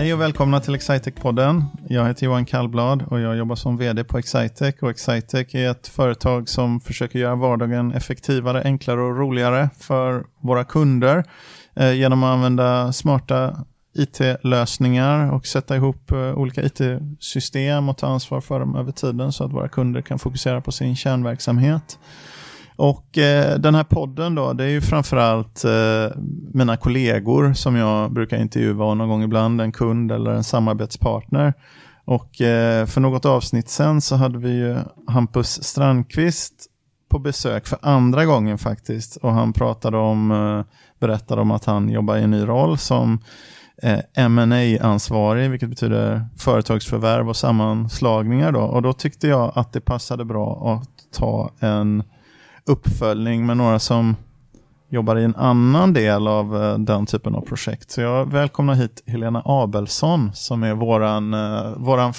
Hej och välkomna till Excitec-podden. Jag heter Johan Kallblad och jag jobbar som vd på Excitec. Och Excitec är ett företag som försöker göra vardagen effektivare, enklare och roligare för våra kunder eh, genom att använda smarta IT-lösningar och sätta ihop eh, olika IT-system och ta ansvar för dem över tiden så att våra kunder kan fokusera på sin kärnverksamhet. Och eh, den här podden då, det är ju framförallt eh, mina kollegor som jag brukar intervjua någon gång ibland, en kund eller en samarbetspartner. Och eh, för något avsnitt sen så hade vi ju Hampus Strandqvist på besök för andra gången faktiskt. Och han pratade om, eh, berättade om att han jobbar i en ny roll som eh, ma ansvarig vilket betyder företagsförvärv och sammanslagningar. Då. Och då tyckte jag att det passade bra att ta en uppföljning med några som jobbar i en annan del av eh, den typen av projekt. Så jag välkomnar hit Helena Abelsson som är våran, eh, våran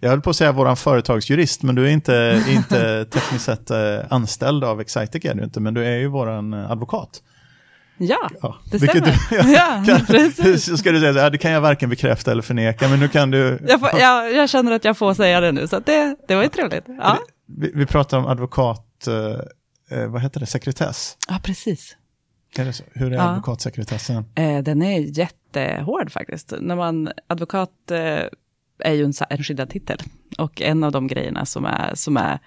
jag höll på att säga våran företagsjurist, men du är inte, inte tekniskt sett eh, anställd av Excitec är du inte, men du är ju våran advokat. Ja, ja, det stämmer. Du, ja, precis. Ska du säga, ja, det kan jag varken bekräfta eller förneka, men nu kan du... Jag, får, jag, jag känner att jag får säga det nu, så det, det var ju trevligt. Ja. Vi, vi pratar om advokat eh, vad heter det, sekretess? Ja, precis. Är det så? Hur är ja. advokatsekretessen? Eh, den är jättehård faktiskt. När man, advokat eh, är ju en, en skyddad titel. Och en av de grejerna som är, som är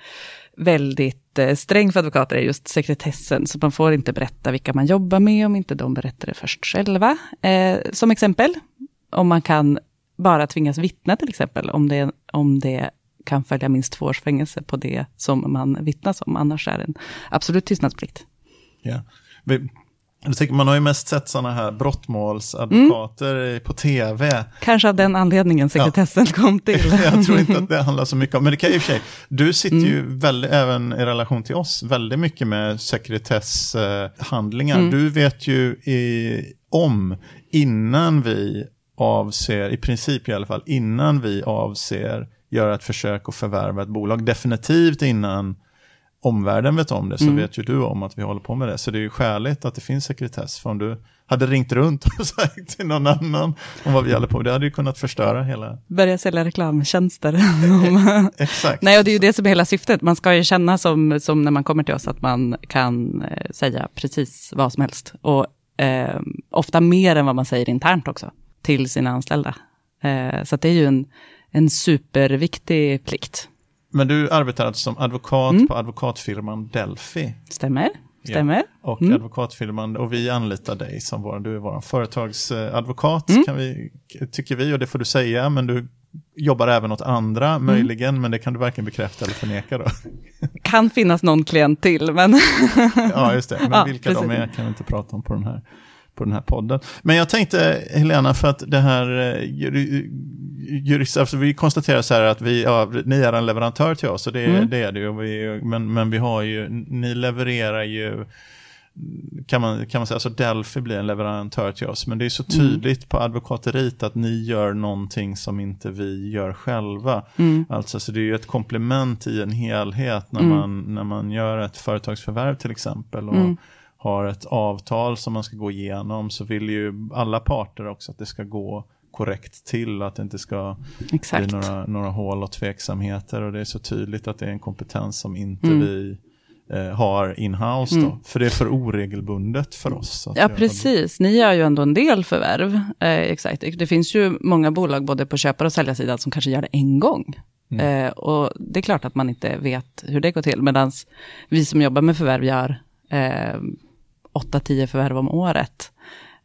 väldigt eh, sträng för advokater är just sekretessen. Så man får inte berätta vilka man jobbar med om inte de berättar det först själva. Eh, som exempel, om man kan bara tvingas vittna till exempel, om det, om det kan följa minst två års fängelse på det som man vittnas om. Annars är det en absolut tystnadsplikt. Ja. Tänker, man har ju mest sett sådana här brottmålsadvokater mm. på tv. Kanske av den anledningen sekretessen ja. kom till. jag tror inte att det handlar så mycket om, men det kan i och för sig, du sitter mm. ju väldigt, även i relation till oss, väldigt mycket med sekretesshandlingar. Mm. Du vet ju i, om, innan vi avser, i princip i alla fall, innan vi avser göra ett försök att förvärva ett bolag. Definitivt innan omvärlden vet om det så mm. vet ju du om att vi håller på med det. Så det är ju skäligt att det finns sekretess. För om du hade ringt runt och sagt till någon annan om vad vi håller på med, det hade ju kunnat förstöra hela... Börja sälja reklamtjänster. Exakt. Nej, och det är ju det som är hela syftet. Man ska ju känna som, som när man kommer till oss att man kan eh, säga precis vad som helst. Och eh, ofta mer än vad man säger internt också till sina anställda. Eh, så det är ju en en superviktig plikt. Men du arbetar alltså som advokat mm. på advokatfirman Delphi? Stämmer. Stämmer. Ja. Och mm. advokatfirman, och vi anlitar dig som vår, du är vår företagsadvokat, mm. kan vi, tycker vi, och det får du säga, men du jobbar även åt andra, mm. möjligen, men det kan du varken bekräfta eller förneka då. Kan finnas någon klient till, men... ja, just det, men ja, vilka precis. de är kan vi inte prata om på den här på den här podden. Men jag tänkte, Helena, för att det här eh, jurist, alltså vi konstaterar så här att vi, ja, ni är en leverantör till oss, och det, mm. det är det ju, vi, men, men vi har ju, ni levererar ju kan man, kan man säga, alltså Delphi blir en leverantör till oss, men det är så mm. tydligt mm. på advokateriet att ni gör någonting som inte vi gör själva. Mm. Alltså, så det är ju ett komplement i en helhet när, mm. man, när man gör ett företagsförvärv till exempel. Och, mm har ett avtal som man ska gå igenom så vill ju alla parter också att det ska gå korrekt till, att det inte ska Exakt. bli några, några hål och tveksamheter och det är så tydligt att det är en kompetens som inte mm. vi eh, har in-house mm. för det är för oregelbundet för oss. ja, precis. Ni gör ju ändå en del förvärv. Eh, exakt. Det finns ju många bolag både på köpar och säljarsidan som kanske gör det en gång. Mm. Eh, och det är klart att man inte vet hur det går till, medan vi som jobbar med förvärv gör eh, 8-10 förvärv om året.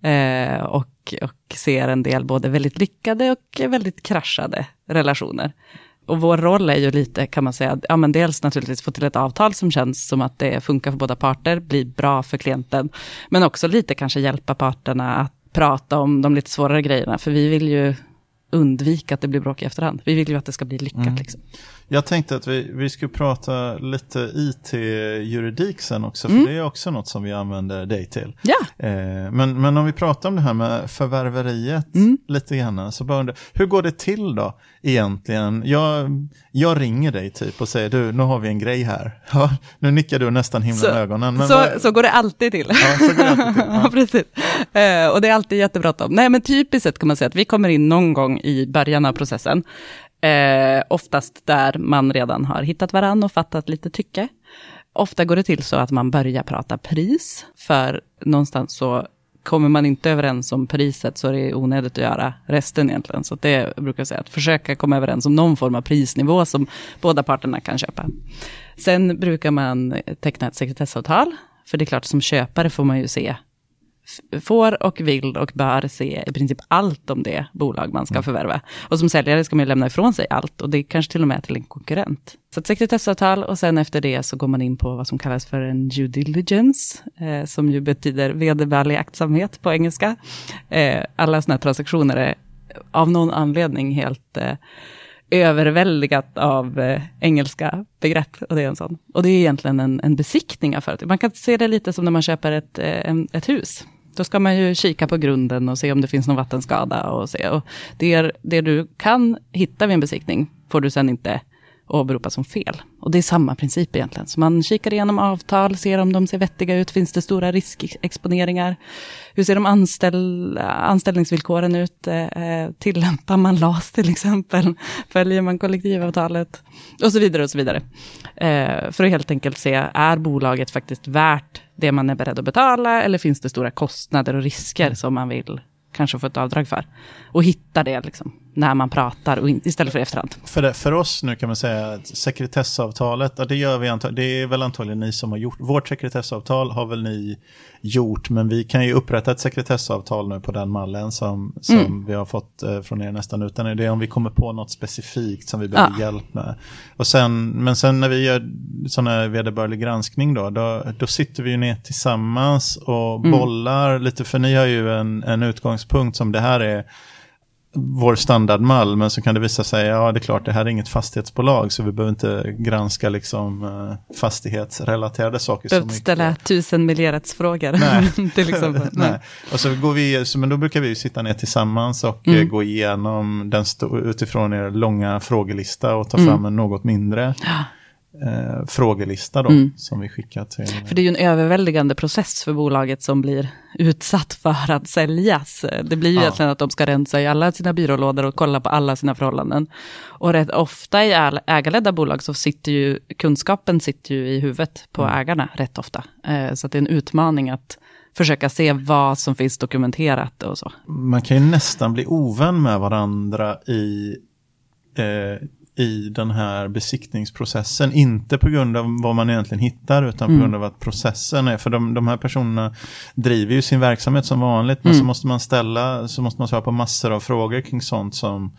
Eh, och, och ser en del både väldigt lyckade och väldigt kraschade relationer. Och vår roll är ju lite, kan man säga, ja men dels naturligtvis få till ett avtal som känns som att det funkar för båda parter, blir bra för klienten, men också lite kanske hjälpa parterna att prata om de lite svårare grejerna, för vi vill ju undvika att det blir bråk i efterhand. Vi vill ju att det ska bli lyckat. Mm. Liksom. Jag tänkte att vi, vi skulle prata lite IT-juridik sen också, för mm. det är också något som vi använder dig till. Ja. Eh, men, men om vi pratar om det här med förvärveriet mm. lite grann, så bara hur går det till då egentligen? Jag, jag ringer dig typ och säger du, nu har vi en grej här. Ja, nu nickar du nästan himla så, ögonen. Men så, vad... så går det alltid till. Ja, så går det alltid till. Ja. ja precis. Eh, och det är alltid jättebråttom. Nej, men typiskt sett kan man säga att vi kommer in någon gång i början av processen. Eh, oftast där man redan har hittat varann och fattat lite tycke. Ofta går det till så att man börjar prata pris, för någonstans så kommer man inte överens om priset så är det onödigt att göra resten egentligen. Så det brukar jag säga, att försöka komma överens om någon form av prisnivå som båda parterna kan köpa. Sen brukar man teckna ett sekretessavtal, för det är klart som köpare får man ju se får och vill och bör se i princip allt om det bolag man ska mm. förvärva. Och som säljare ska man lämna ifrån sig allt och det kanske till och med till en konkurrent. Så ett sekretessavtal och sen efter det så går man in på vad som kallas för en due diligence, eh, som ju betyder vedervärdig aktsamhet på engelska. Eh, alla sådana här transaktioner är av någon anledning helt eh, överväldigat av eh, engelska begrepp. Och det är en sån. Och det är egentligen en, en besiktning av företag. Man kan se det lite som när man köper ett, eh, en, ett hus. Då ska man ju kika på grunden och se om det finns någon vattenskada. Och se. Och det, det du kan hitta vid en besiktning får du sen inte åberopas som fel. Och det är samma princip egentligen. Så man kikar igenom avtal, ser om de ser vettiga ut, finns det stora riskexponeringar? Hur ser de anställ anställningsvillkoren ut? Eh, tillämpar man LAS till exempel? Följer man kollektivavtalet? Och så vidare och så vidare. Eh, för att helt enkelt se, är bolaget faktiskt värt det man är beredd att betala? Eller finns det stora kostnader och risker som man vill kanske få ett avdrag för. Och hitta det liksom, när man pratar och istället för efterhand. För, det, för oss nu kan man säga att sekretessavtalet, det, gör vi antag, det är väl antagligen ni som har gjort. Vårt sekretessavtal har väl ni gjort, men vi kan ju upprätta ett sekretessavtal nu på den mallen som, som mm. vi har fått eh, från er nästan utan det är om vi kommer på något specifikt som vi behöver ja. hjälp med. Och sen, men sen när vi gör sådana vederbörlig granskning då, då, då, sitter vi ju ner tillsammans och mm. bollar lite, för ni har ju en, en utgångspunkt som det här är vår standardmall, men så kan det visa sig, ja det är klart det här är inget fastighetsbolag så vi behöver inte granska liksom uh, fastighetsrelaterade saker. Behöver ställa tusen miljörättsfrågor Nej. till exempel. Nej. Nej. Och så går vi, så, men då brukar vi sitta ner tillsammans och mm. uh, gå igenom den utifrån er långa frågelista och ta mm. fram en något mindre. Eh, frågelista då, mm. som vi skickar till. För det är ju en överväldigande process för bolaget som blir utsatt för att säljas. Det blir ju ja. egentligen att de ska rensa i alla sina byrålådor och kolla på alla sina förhållanden. Och rätt ofta i ägarledda bolag så sitter ju kunskapen sitter ju i huvudet på mm. ägarna rätt ofta. Eh, så det är en utmaning att försöka se vad som finns dokumenterat och så. Man kan ju nästan bli ovän med varandra i eh, i den här besiktningsprocessen. Inte på grund av vad man egentligen hittar utan på mm. grund av att processen är, för de, de här personerna driver ju sin verksamhet som vanligt men mm. så måste man ställa, så måste man svara på massor av frågor kring sånt som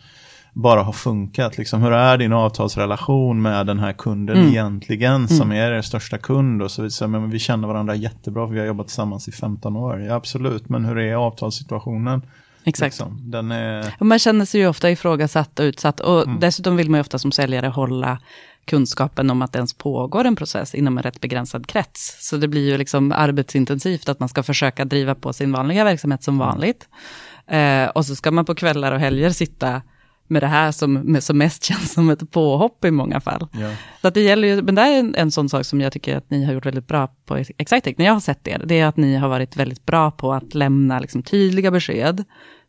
bara har funkat. Liksom, hur är din avtalsrelation med den här kunden mm. egentligen mm. som är er största kund? Och så vidare. Men vi känner varandra jättebra för vi har jobbat tillsammans i 15 år. Ja, absolut, men hur är avtalssituationen? Exakt. Liksom. Den är... Man känner sig ju ofta ifrågasatt och utsatt. Och mm. dessutom vill man ju ofta som säljare hålla kunskapen om att det ens pågår en process inom en rätt begränsad krets. Så det blir ju liksom arbetsintensivt att man ska försöka driva på sin vanliga verksamhet som mm. vanligt. Eh, och så ska man på kvällar och helger sitta med det här som, som mest känns som ett påhopp i många fall. Ja. Så att det gäller ju, men det är en, en sån sak som jag tycker att ni har gjort väldigt bra på Excitec, när jag har sett er, det är att ni har varit väldigt bra på att lämna liksom, tydliga besked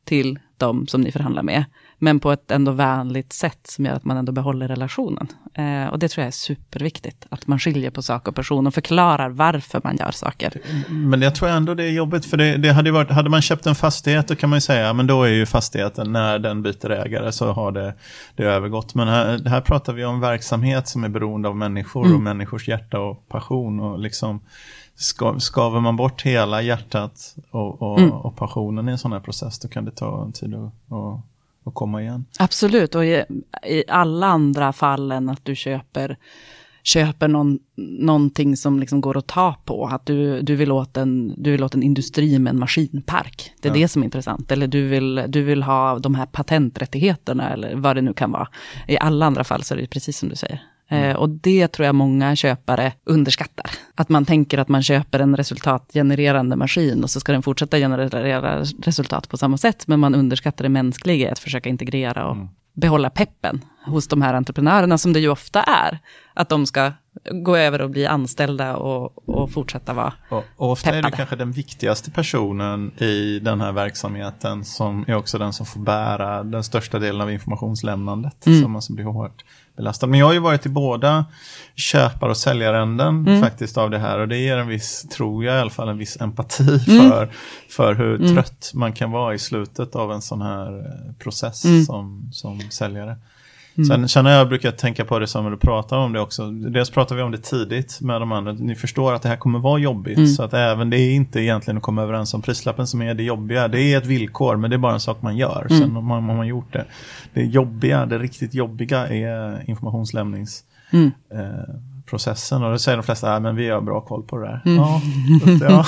till de som ni förhandlar med, men på ett ändå vänligt sätt som gör att man ändå behåller relationen. Eh, och det tror jag är superviktigt, att man skiljer på sak och person och förklarar varför man gör saker. Men jag tror ändå det är jobbigt, för det, det hade, varit, hade man köpt en fastighet, då kan man ju säga, men då är ju fastigheten, när den byter ägare så har det, det övergått. Men här, här pratar vi om verksamhet som är beroende av människor mm. och människors hjärta och passion och liksom skaver man bort hela hjärtat och, och, mm. och, passionen i en sån här process, då kan det ta en tid att, att, att komma igen. Absolut, och i, i, alla andra fall än att du köper köper någon, någonting som liksom går att ta på. Att du, du, vill åt en, du vill åt en industri med en maskinpark. Det är ja. det som är intressant. Eller du vill, du vill ha de här patenträttigheterna eller vad det nu kan vara. I alla andra fall så är det precis som du säger. Mm. Eh, och det tror jag många köpare underskattar. Att man tänker att man köper en resultatgenererande maskin och så ska den fortsätta generera resultat på samma sätt. Men man underskattar det mänskliga i att försöka integrera och mm. behålla peppen hos de här entreprenörerna som det ju ofta är. Att de ska gå över och bli anställda och, och fortsätta vara och, och ofta peppade. är det kanske den viktigaste personen i den här verksamheten som är också den som får bära den största delen av informationslämnandet. Mm. Som alltså blir hårt belastad. Men jag har ju varit i båda köpar och säljaränden mm. faktiskt av det här och det ger en viss, tror jag i alla fall, en viss empati mm. för, för hur mm. trött man kan vara i slutet av en sån här eh, process mm. som, som säljare. Mm. Sen känner jag brukar tänka på det som du pratar om det också. Dels pratar vi om det tidigt med de andra. Ni förstår att det här kommer vara jobbigt. Mm. Så att även det är inte egentligen att komma överens om prislappen som är det jobbiga. Det är ett villkor men det är bara en sak man gör. Mm. Sen har man, man gjort det. Det jobbiga, det riktigt jobbiga är informationslämnings mm. eh, processen och då säger de flesta att vi har bra koll på det där. Mm. Ja, ja,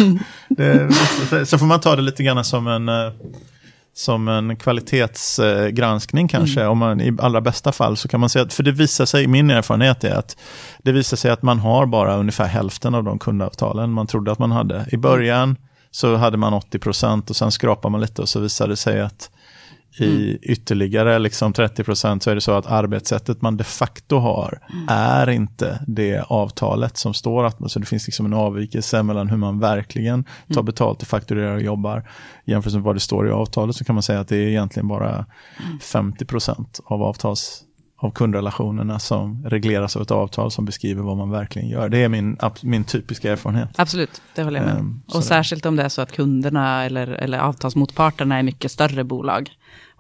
det, så får man ta det lite grann som en eh, som en kvalitetsgranskning kanske. Mm. Om man, I allra bästa fall så kan man säga att, för det visar sig, min erfarenhet är att det visar sig att man har bara ungefär hälften av de kundavtalen man trodde att man hade. I början så hade man 80 procent och sen skrapar man lite och så visade det sig att i mm. ytterligare liksom 30% så är det så att arbetssättet man de facto har mm. är inte det avtalet som står att så det finns liksom en avvikelse mellan hur man verkligen tar mm. betalt och fakturerar och jobbar. Jämfört med vad det står i avtalet så kan man säga att det är egentligen bara 50 mm. av avtals av kundrelationerna som regleras av ett avtal som beskriver vad man verkligen gör. Det är min, min typiska erfarenhet. Absolut, det håller jag med um, Och särskilt om det är så att kunderna eller, eller avtalsmotparterna är mycket större bolag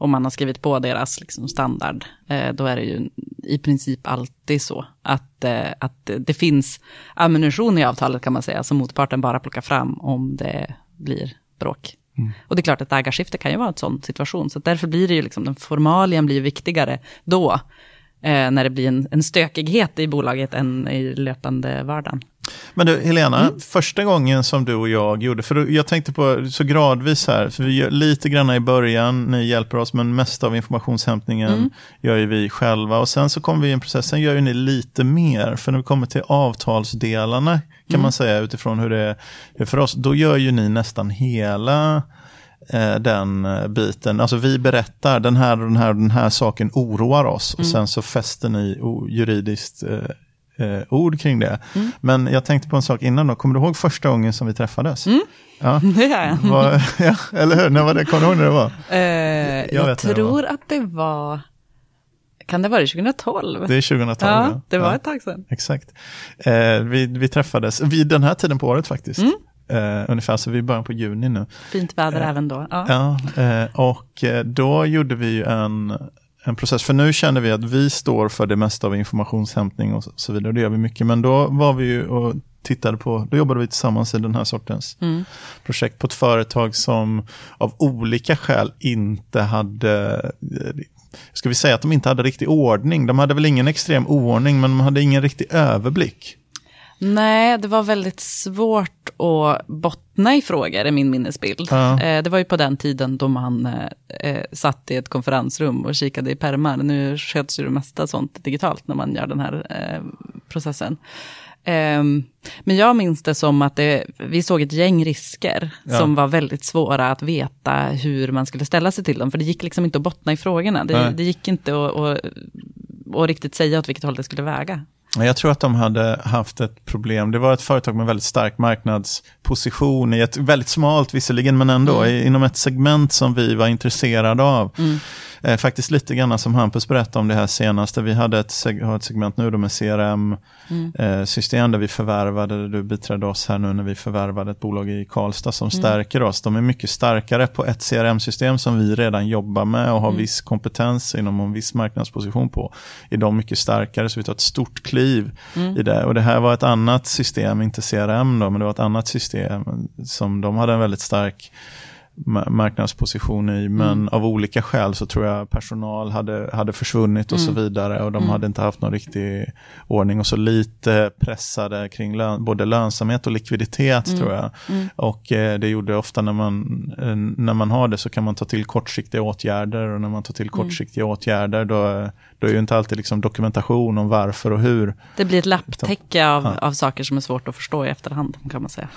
om man har skrivit på deras liksom, standard, eh, då är det ju i princip alltid så att, eh, att det finns ammunition i avtalet kan man säga, som motparten bara plockar fram om det blir bråk. Mm. Och det är klart att ägarskifte kan ju vara en sån situation, så därför blir det ju liksom, den formalien blir viktigare då, eh, när det blir en, en stökighet i bolaget än i löpande vardagen. Men du, Helena, mm. första gången som du och jag gjorde, för jag tänkte på så gradvis här, för vi gör lite grann i början, ni hjälper oss, men mest av informationshämtningen mm. gör ju vi själva. Och sen så kommer vi i en process, sen gör ju ni lite mer, för när vi kommer till avtalsdelarna, kan mm. man säga utifrån hur det är för oss, då gör ju ni nästan hela eh, den eh, biten. Alltså vi berättar den här och den här den här saken oroar oss och mm. sen så fäster ni juridiskt eh, eh, ord kring det. Mm. Men jag tänkte på en sak innan då. Kommer du ihåg första gången som vi träffades? Mm. Ja, det gör jag. Var, ja, eller hur? När var det? Kommer du ihåg när det var? Eh, jag, jag tror det var. att det var... Kan det vara 2012? Det är 2012, ja. ja. Det var ja. ett tag sedan. Exakt. Eh, vi, vi träffades vid den här tiden på året faktiskt. Mm. Uh, ungefär, så vi är början på juni nu. Fint väder uh, även då. Ja, uh, och då gjorde vi en, en process. För nu känner vi att vi står för det mesta av informationshämtning och så vidare. Det gör vi mycket. Men då var vi ju och tittade på, då jobbade vi tillsammans i den här sortens mm. projekt på ett företag som av olika skäl inte hade Ska vi säga att de inte hade riktig ordning? De hade väl ingen extrem oordning, men de hade ingen riktig överblick. Nej, det var väldigt svårt att bottna i frågor, i min minnesbild. Ja. Eh, det var ju på den tiden då man eh, eh, satt i ett konferensrum och kikade i pärmar. Nu sköts ju det mesta sånt digitalt när man gör den här processen. Ehm, men jag minns det som att det, vi såg ett gäng risker ja. som var väldigt svåra att veta hur man skulle ställa sig till dem. För det gick liksom inte att bottna i frågorna. Det, det gick inte att, att, att riktigt säga åt vilket håll det skulle väga. Jag tror att de hade haft ett problem. Det var ett företag med väldigt stark marknadsposition i ett väldigt smalt visserligen, men ändå mm. inom ett segment som vi var intresserade av. Mm. Eh, faktiskt lite grann som Hampus berättade om det här senaste. Vi hade ett, har ett segment nu då med CRM-system mm. eh, där vi förvärvade, du biträdde oss här nu när vi förvärvade ett bolag i Karlstad som mm. stärker oss. De är mycket starkare på ett CRM-system som vi redan jobbar med och har mm. viss kompetens inom en viss marknadsposition på. Är de mycket starkare så vi tar ett stort kliv mm. i det. Och det här var ett annat system, inte CRM då, men det var ett annat system som de hade en väldigt stark marknadsposition i. Men mm. av olika skäl så tror jag personal hade, hade försvunnit och mm. så vidare. Och de mm. hade inte haft någon riktig ordning. Och så lite pressade kring lön, både lönsamhet och likviditet mm. tror jag. Mm. Och eh, det gjorde ofta när man, eh, när man har det så kan man ta till kortsiktiga åtgärder. Och när man tar till mm. kortsiktiga åtgärder då då är ju inte alltid liksom dokumentation om varför och hur. Det blir ett lapptäcke av, ja. av saker som är svårt att förstå i efterhand kan man säga.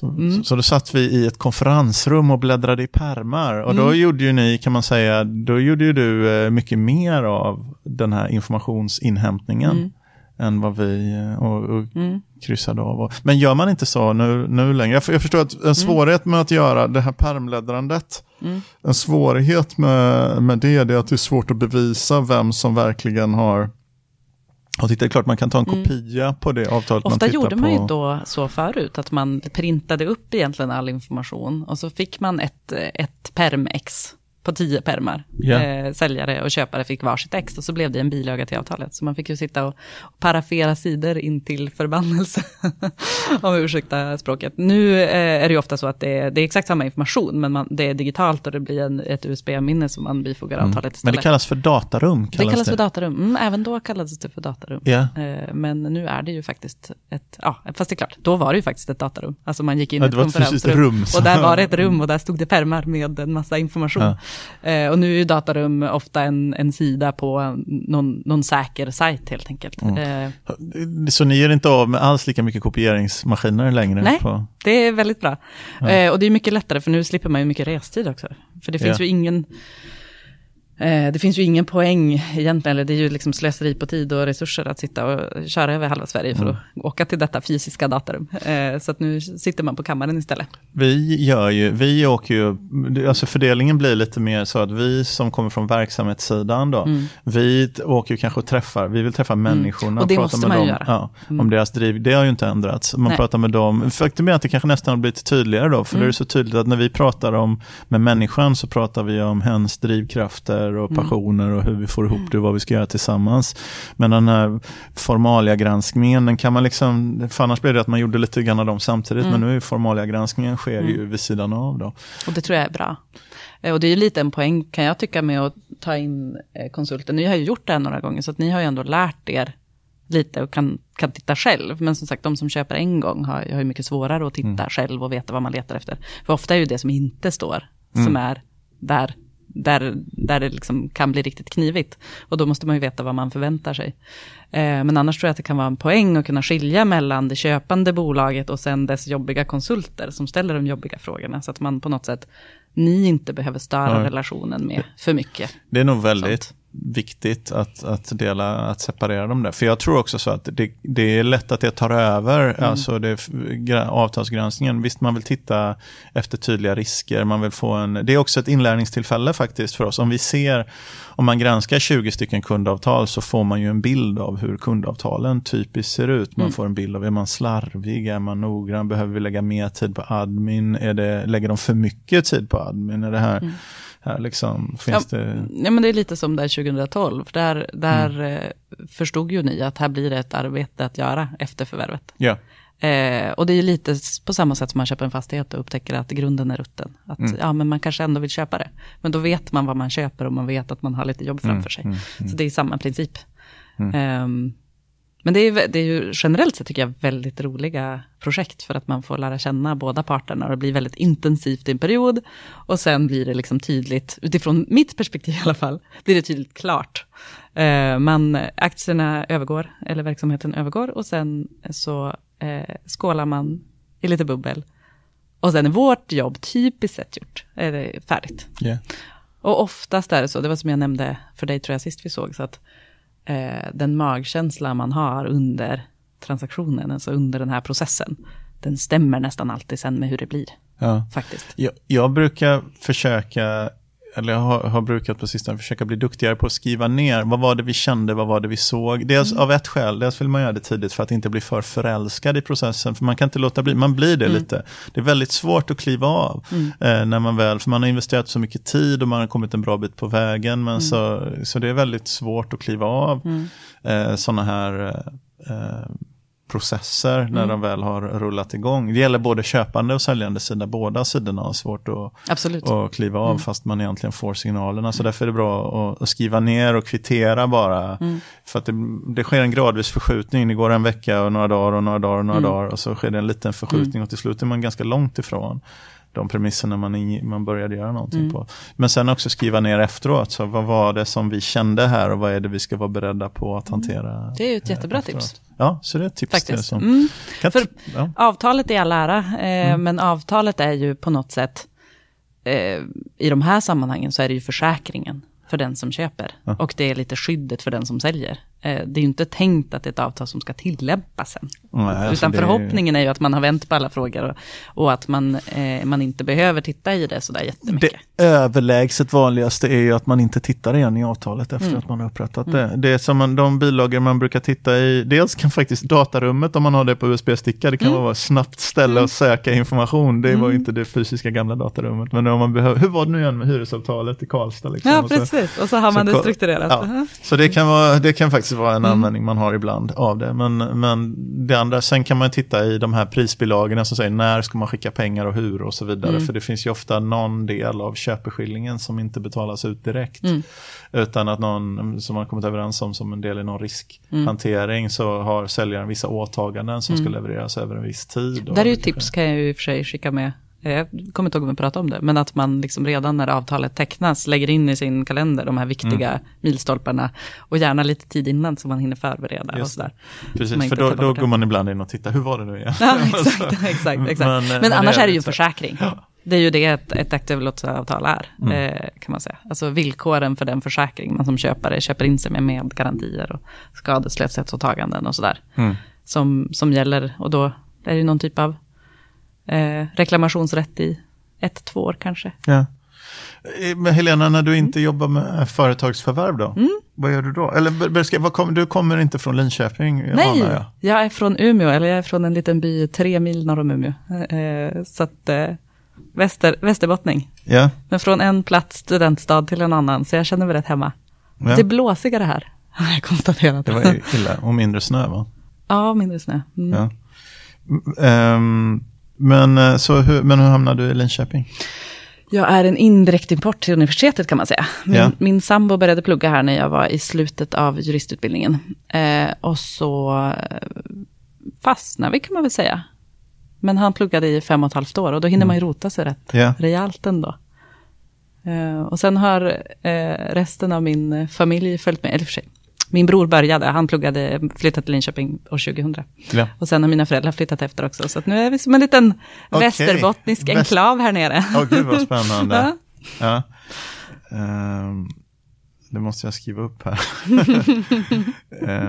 Så, mm. så, så, då satt vi i ett konferensrum och bläddrade i permar och mm. då gjorde ju ni, kan man säga, då gjorde ju du eh, mycket mer av den här informationsinhämtningen. Mm än vad vi eh, och, och mm. kryssade av. Men gör man inte så nu, nu längre? Jag, jag förstår att en mm. svårighet med att göra det här permläddrandet, mm. en svårighet med, med det, det är att det är svårt att bevisa vem som verkligen har och titta, det är klart man kan ta en mm. kopia mm. på det avtalet Ofta man gjorde på. man ju då så förut, att man printade upp egentligen all information och så fick man ett, ett permex på tio permar. Yeah. Eh, säljare och köpare fick varsitt ex och så blev det en bilaga till avtalet. Så man fick ju sitta och, parafera sidor in till förbannelse. om ursäkta språket. Nu eh, är det ju ofta så att det är, det är exakt samma information, men man, det är digitalt och det blir en, ett USB-minne som man bifogar mm. avtalet istället. Men det kallas för datarum? Kallas det kallas det. för datarum. Mm, även då kallades det för datarum. Yeah. Eh, men nu är det ju faktiskt ett, ja, fast det är klart, då var det ju faktiskt ett datarum. Alltså man gick in i ett konferensrum och där var det ett rum och där stod det permar med en massa information. Ja. Eh, och nu är ju datarum ofta en, en sida på någon, någon säker sajt helt enkelt. Mm. Eh. Så ni gör inte av med alls lika mycket kopieringsmaskiner längre? Nej, på... det är väldigt bra. Ja. Eh, och det är mycket lättare för nu slipper man ju mycket restid också. För det finns ja. ju ingen det finns ju ingen poäng egentligen, eller det är ju liksom slöseri på tid och resurser att sitta och köra över halva Sverige för mm. att åka till detta fysiska datarum. Eh, så att nu sitter man på kammaren istället. Vi gör ju, vi åker ju, alltså fördelningen blir lite mer så att vi som kommer från verksamhetssidan då, mm. vi åker ju kanske och träffar, vi vill träffa mm. människorna. Mm. Och det måste man ju göra. Ja, mm. Om deras driv, det har ju inte ändrats. Man Nej. pratar med dem, faktum är att det kanske nästan har blivit tydligare då, för mm. det är så tydligt att när vi pratar om med människan så pratar vi om hens drivkrafter känslor och mm. passioner och hur vi får ihop det och vad vi ska göra tillsammans. Men den här formalia-granskningen, den kan man liksom, för annars blir det att man gjorde lite grann av dem samtidigt, mm. men nu är formalia-granskningen sker ju mm. vid sidan av då. Och det tror jag är bra. Eh, och det är ju lite en poäng kan jag tycka med att ta in eh, konsulten. Ni har ju gjort det här några gånger, så att ni har ju ändå lärt er lite och kan, kan titta själv. Men som sagt, de som köper en gång har, har ju mycket svårare att titta mm. själv och veta vad man letar efter. För ofta är ju det som inte står, mm. som är där där, där det liksom kan bli riktigt knivigt. Och då måste man ju veta vad man förväntar sig. Eh, men annars tror jag att det kan vara en poäng att kunna skilja mellan det köpande bolaget och sen dess jobbiga konsulter som ställer de jobbiga frågorna. Så att man på något sätt, ni inte behöver störa ja. relationen med för mycket. Det är nog väldigt sånt viktigt att, att, dela, att separera dem där. För jag tror också så att det, det är lätt att det tar över, mm. alltså det, avtalsgranskningen. Visst, man vill titta efter tydliga risker, man vill få en, det är också ett inlärningstillfälle faktiskt för oss. Om vi ser, om man granskar 20 stycken kundavtal så får man ju en bild av hur kundavtalen typiskt ser ut. Man mm. får en bild av, är man slarvig, är man noggrann, behöver vi lägga mer tid på admin, är det, lägger de för mycket tid på admin? Är det här mm här liksom, finns ja, det... Ja, men det är lite som där 2012. Där, där mm. Eh, förstod ju ni att här blir det ett arbete att göra efter förvärvet. Ja. Eh, och det är lite på samma sätt som man köper en fastighet och upptäcker att grunden är rutten. Att mm. ja, men man kanske ändå vill köpa det. Men då vet man vad man köper och man vet att man har lite jobb framför sig. Mm, mm, Så det är samma princip. Eh, men det är, det är ju generellt sett tycker jag väldigt roliga projekt för att man får lära känna båda parterna och det blir väldigt intensivt i en period. Och sen blir det liksom tydligt, utifrån mitt perspektiv i alla fall, blir det tydligt klart. Eh, man, aktierna övergår, eller verksamheten övergår och sen så eh, skålar man i lite bubbel. Och sen är vårt jobb typiskt sett gjort, är det färdigt. Yeah. Och oftast är det så, det var som jag nämnde för dig tror jag sist vi såg, så att eh, den magkänsla man har under transaktionen, alltså under den här processen, den stämmer nästan alltid sen med hur det blir. Ja. Faktiskt. Jag, jag brukar försöka eller jag har, har, brukat på sistone försöka bli duktigare på att skriva ner vad var det vi kände, vad var det vi såg. Dels mm. av ett skäl, dels vill man göra det tidigt för att inte bli för förälskad i processen. För man kan inte låta bli, man blir det mm. lite. Det är väldigt svårt att kliva av mm. eh, när man väl, för man har investerat så mycket tid och man har kommit en bra bit på vägen. Men mm. så, så det är väldigt svårt att kliva av mm. eh, sådana här eh, processer när mm. de väl har rullat igång. Det gäller både köpande och säljande sida. Båda sidorna har svårt att, Absolut. att kliva av mm. fast man egentligen får signalerna. Så därför är det bra att, skriva ner och kvittera bara. Mm. För att det, det, sker en gradvis förskjutning. Det går en vecka och några dagar och några dagar och några mm. dagar. Och så sker det en liten förskjutning mm. och till slut är man ganska långt ifrån de premisserna man, in, man började göra någonting mm. på. Men sen också skriva ner efteråt, så vad var det som vi kände här och vad är det vi ska vara beredda på att mm. hantera? Det är ju ett jättebra efteråt. tips. Ja, så det är ett tips. Faktiskt. Som, mm. För ja. Avtalet är all ära, eh, mm. men avtalet är ju på något sätt, eh, i de här sammanhangen så är det ju försäkringen för den som köper. Ja. Och det är lite skyddet för den som säljer. Eh, det är ju inte tänkt att det är ett avtal som ska tillämpas sen. Nej, alltså Utan förhoppningen är ju att man har vänt på alla frågor och, och att man, eh, man inte behöver titta i det sådär jättemycket. Det överlägset vanligaste är ju att man inte tittar igen i avtalet efter mm. att man har upprättat mm. det. Det är som man, de bilagor man brukar titta i, dels kan faktiskt datarummet om man har det på USB-sticka, det kan mm. vara snabbt ställe mm. och söka information. Det var mm. inte det fysiska gamla datarummet. Men om man behöver, hur var det nu igen med hyresavtalet i Karlstad? Liksom? Ja, precis. Och så har man så, det strukturerat. Ja. Så det kan, vara, det kan faktiskt vara en mm. användning man har ibland av det. Men, men det andra, sen kan man titta i de här prisbilagorna som säger när ska man skicka pengar och hur och så vidare. Mm. För det finns ju ofta någon del av köpeskillingen som inte betalas ut direkt. Mm. Utan att någon som man kommit överens om som en del i någon riskhantering mm. så har säljaren vissa åtaganden som ska mm. levereras över en viss tid. Där är ju tips kan jag ju i och för sig skicka med jag kommer inte ihåg om vi pratade om det, men att man liksom redan när avtalet tecknas lägger in i sin kalender de här viktiga mm. milstolparna och gärna lite tid innan så man hinner förbereda. och sådär. Precis, för då, då går man ibland in och tittar, hur var det nu igen? Ja, exakt, exakt, exakt. Men, men, men annars är det ju en försäkring. Ja. Det är ju det ett, ett aktivlottsavtal är, mm. eh, kan man säga. Alltså villkoren för den försäkring man som köpare köper in sig med, med garantier och skadeslöshetsåtaganden och sådär. Mm. Som, som gäller, och då är det någon typ av eh, reklamationsrätt i ett, två år kanske. Ja. Eh, men Helena, när du inte mm. jobbar med företagsförvärv då? Mm. Vad gör du då? Eller vad kom, du kommer inte från Linköping? Nej, jag. jag. är från Umeå, eller jag är från en liten by tre mil norr om Umeå. Eh, så att, eh, väster, västerbottning. Ja. Men från en plats, studentstad, till en annan, så jag känner mig rätt hemma. Ja. Det är blåsigare här, har jag konstaterat. Det var illa, och mindre snö va? Ja, mindre snö. Mm. Ja. Um, men, eh, så hur, men hur hamnade du i Linköping? Jag är en indirekt import till universitetet kan man säga. Min, yeah. min sambo började plugga här när jag var i slutet av juristutbildningen. Eh, och så eh, fastnade vi kan man väl säga. Men han pluggade i fem och ett halvt år och då hinner mm. man ju rota sig rätt yeah. rejält ändå. Eh, och sen har eh, resten av min familj följt med, eller för sig, min bror började, han pluggade, flyttade till Linköping år 2000. Ja. Och sen har mina föräldrar flyttat efter också. Så nu är vi som en liten okay. västerbottnisk enklav här nere. Åh oh, gud vad spännande. ja. ja. Um, det måste jag skriva upp här.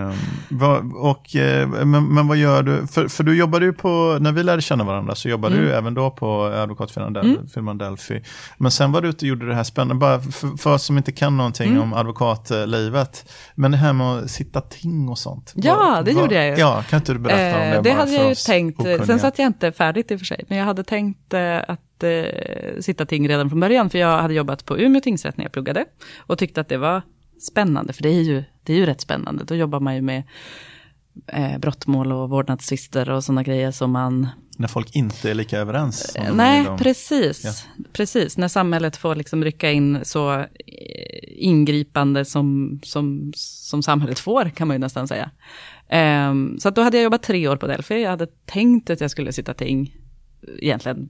um, vad, och, eh, men, men, vad gör du? För, för du jobbade ju på, när vi lärde känna varandra så jobbade mm. du även då på advokatfirman mm. Delphi. Men sen var du ute och gjorde det här spännande, bara för, för oss som inte kan någonting mm. om advokatlivet. Men det här med att sitta ting och sånt. Ja, var, det var, gjorde jag ju. Ja, kan inte du berätta om det? Eh, det hade jag ju tänkt, okunniga. sen satt jag inte färdigt i och för sig, men jag hade tänkt eh, att eh, sitta ting redan från början, för jag hade jobbat på Umeå tingsrätt när jag pluggade och tyckte att det var spännande, för det är ju, det är ju rätt spännande. Då jobbar man ju med eh, brottmål och vårdnadstvister och sådana grejer som man... När folk inte är lika överens? Nej, de... precis. Ja. Precis, när samhället får liksom rycka in så eh, ingripande som, som, som samhället får, kan man ju nästan säga. Um, så då hade jag jobbat tre år på Delphi. Jag hade tänkt att jag skulle sitta ting egentligen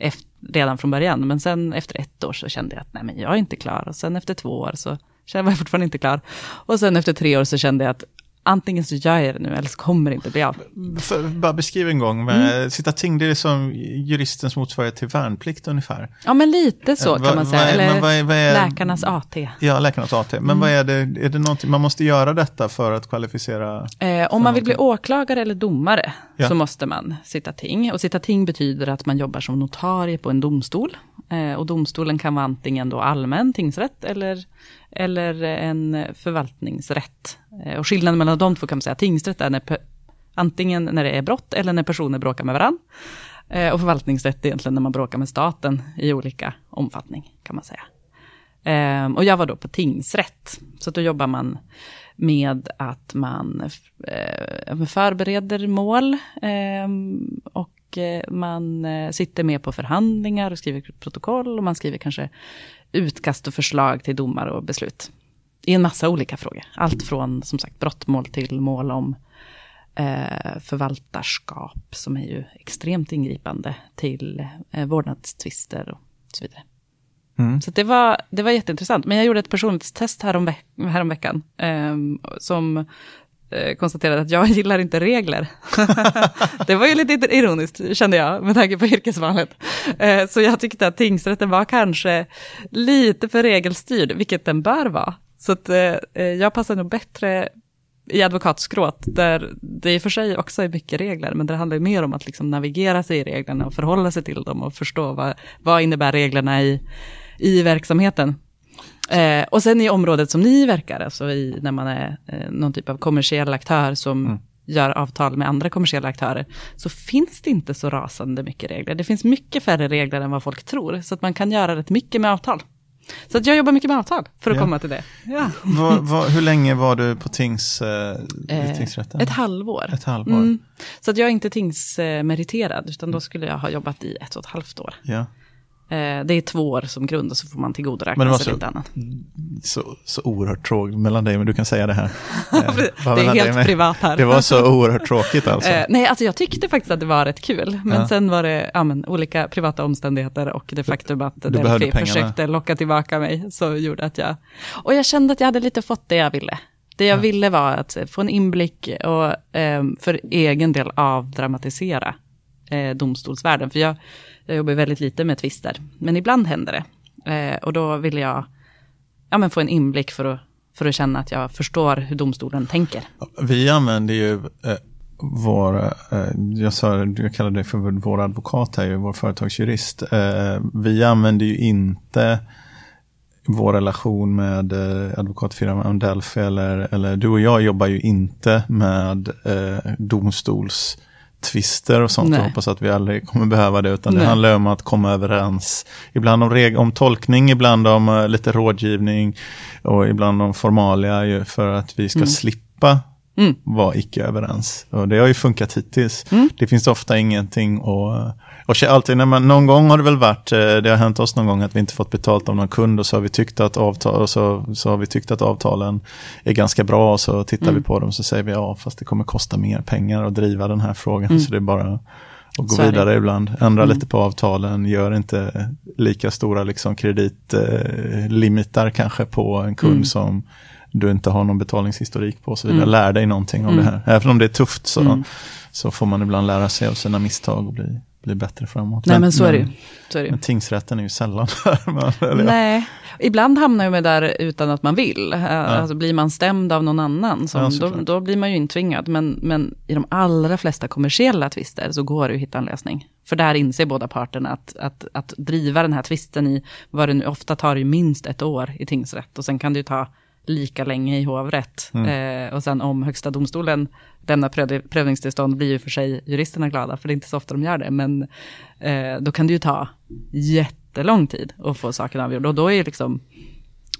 efter, redan från början. Men sen efter ett år så kände jag att nej men jag är inte klar. Och sen efter två år så var jag fortfarande inte klar. Och sen efter tre år så kände jag att antingen så gör jag det nu eller så kommer det inte bli av. För, bara beskriv en gång, med, mm. sitta ting det är som juristens motsvarighet till värnplikt ungefär. Ja men lite så kan man säga, eller vad är, vad är, läkarnas AT. Ja, läkarnas AT. Men mm. vad är det, är det någonting, man måste göra detta för att kvalificera? Eh, om man vill bli åklagare eller domare ja. så måste man sitta ting. Och sitta ting betyder att man jobbar som notarie på en domstol. Eh, och domstolen kan vara antingen då allmän tingsrätt eller eller en förvaltningsrätt. Eh, och skillnaden mellan de två kan man säga, tingsrätt är när, antingen när det är brott eller när personer bråkar med varandra. Eh, och förvaltningsrätt är egentligen när man bråkar med staten i olika omfattning, kan man säga. Ehm, och jag var då på tingsrätt. Så då jobbar man med att man eh, förbereder mål ehm, och man sitter med på förhandlingar och skriver protokoll och man skriver kanske utkast och förslag till domar och beslut. I en massa olika frågor. Allt från som sagt brottmål till mål om eh, förvaltarskap som är ju extremt ingripande till eh, vårdnadstvister och så vidare. Mm. Så det var, det var jätteintressant. Men jag gjorde ett personlighetstest härom, härom veckan. Eh, som Eh, konstaterade att jag gillar inte regler. det var ju lite ironiskt, kände jag, med tanke på yrkesvalet. Eh, så jag tyckte att tingsrätten var kanske lite för regelstyrd, vilket den bör vara. Så att, eh, jag passar nog bättre i advokatskråt, där det i och för sig också är mycket regler, men det handlar ju mer om att liksom navigera sig i reglerna och förhålla sig till dem och förstå vad, vad innebär reglerna i, i verksamheten. Eh, och sen i området som ni verkar, alltså i, när man är eh, någon typ av kommersiell aktör som mm. gör avtal med andra kommersiella aktörer, så finns det inte så rasande mycket regler. Det finns mycket färre regler än vad folk tror, så att man kan göra rätt mycket med avtal. Så att jag jobbar mycket med avtal för att ja. komma till det. Ja. Var, var, hur länge var du på tings, eh, eh tingsrätten? Ett halvår. Ett halvår. Mm. Så att jag är inte tingsmeriterad, utan då skulle jag ha jobbat i ett och ett halvt år. Ja. Eh, det är två år som grund och så får man tillgodoräkna sig lite annat. Så, så oerhört tråkigt mellan dig, men du kan säga det här. Eh, det är helt privat här. Det var så oerhört tråkigt alltså. Eh, nej, alltså jag tyckte faktiskt att det var rätt kul. Men ja. sen var det ja, men, olika privata omständigheter och det faktum att du Delphi försökte locka tillbaka mig. Så gjorde att jag... Och jag kände att jag hade lite fått det jag ville. Det jag ja. ville var att få en inblick och eh, för egen del avdramatisera eh, domstolsvärlden. För jag jag jobbar väldigt lite med tvister, men ibland händer det. Eh, och då vill jag ja, men få en inblick för att, för att känna att jag förstår hur domstolen tänker. Vi använder ju eh, vår, eh, jag, sa, jag kallar det för vår advokat här, vår företagsjurist. Eh, vi använder ju inte vår relation med eh, advokatfirman Delphi eller, eller du och jag jobbar ju inte med eh, domstols tvister och sånt. Jag hoppas att vi aldrig kommer behöva det. Utan Nej. det handlar om att komma överens. Ibland om, om tolkning, ibland om uh, lite rådgivning och ibland om formalia för att vi ska mm. slippa mm. vara icke överens. Och det har ju funkat hittills. Mm. Det finns ofta ingenting att och alltid när man, någon gång har det väl varit, eh, det har hänt oss någon gång att vi inte fått betalt av någon kund och så har vi tyckt att, avtal, så, så har vi tyckt att avtalen är ganska bra och så tittar mm. vi på dem så säger vi ja fast det kommer kosta mer pengar att driva den här frågan mm. så det är bara att gå vidare ibland. Ändra mm. lite på avtalen, gör inte lika stora liksom, kreditlimitar eh, kanske på en kund mm. som du inte har någon betalningshistorik på och så vidare. Mm. Lär dig någonting om det här. Även om det är tufft så, så får man ibland lära sig av sina misstag och bli bli bättre framåt. Nej men, men så, är det. så är det Men tingsrätten är ju sällan där. Nej, ibland hamnar man där utan att man vill. Ja. Alltså blir man stämd av någon annan, som, ja, då, då, blir man ju intvingad. Men, men i de allra flesta kommersiella tvister så går det att hitta en lösning. För där inser båda parterna att, att, att driva den här tvisten i, vad det nu ofta tar ju minst ett år i tingsrätt. Och sen kan det ju ta lika länge i hovrätt. Mm. Eh, och sen om högsta domstolen lämnar pröv, prövningstillstånd blir ju för sig juristerna glada, för det är inte så ofta de gör det. Men eh, då kan det ju ta jättelång tid att få saken avgjord. Och då är liksom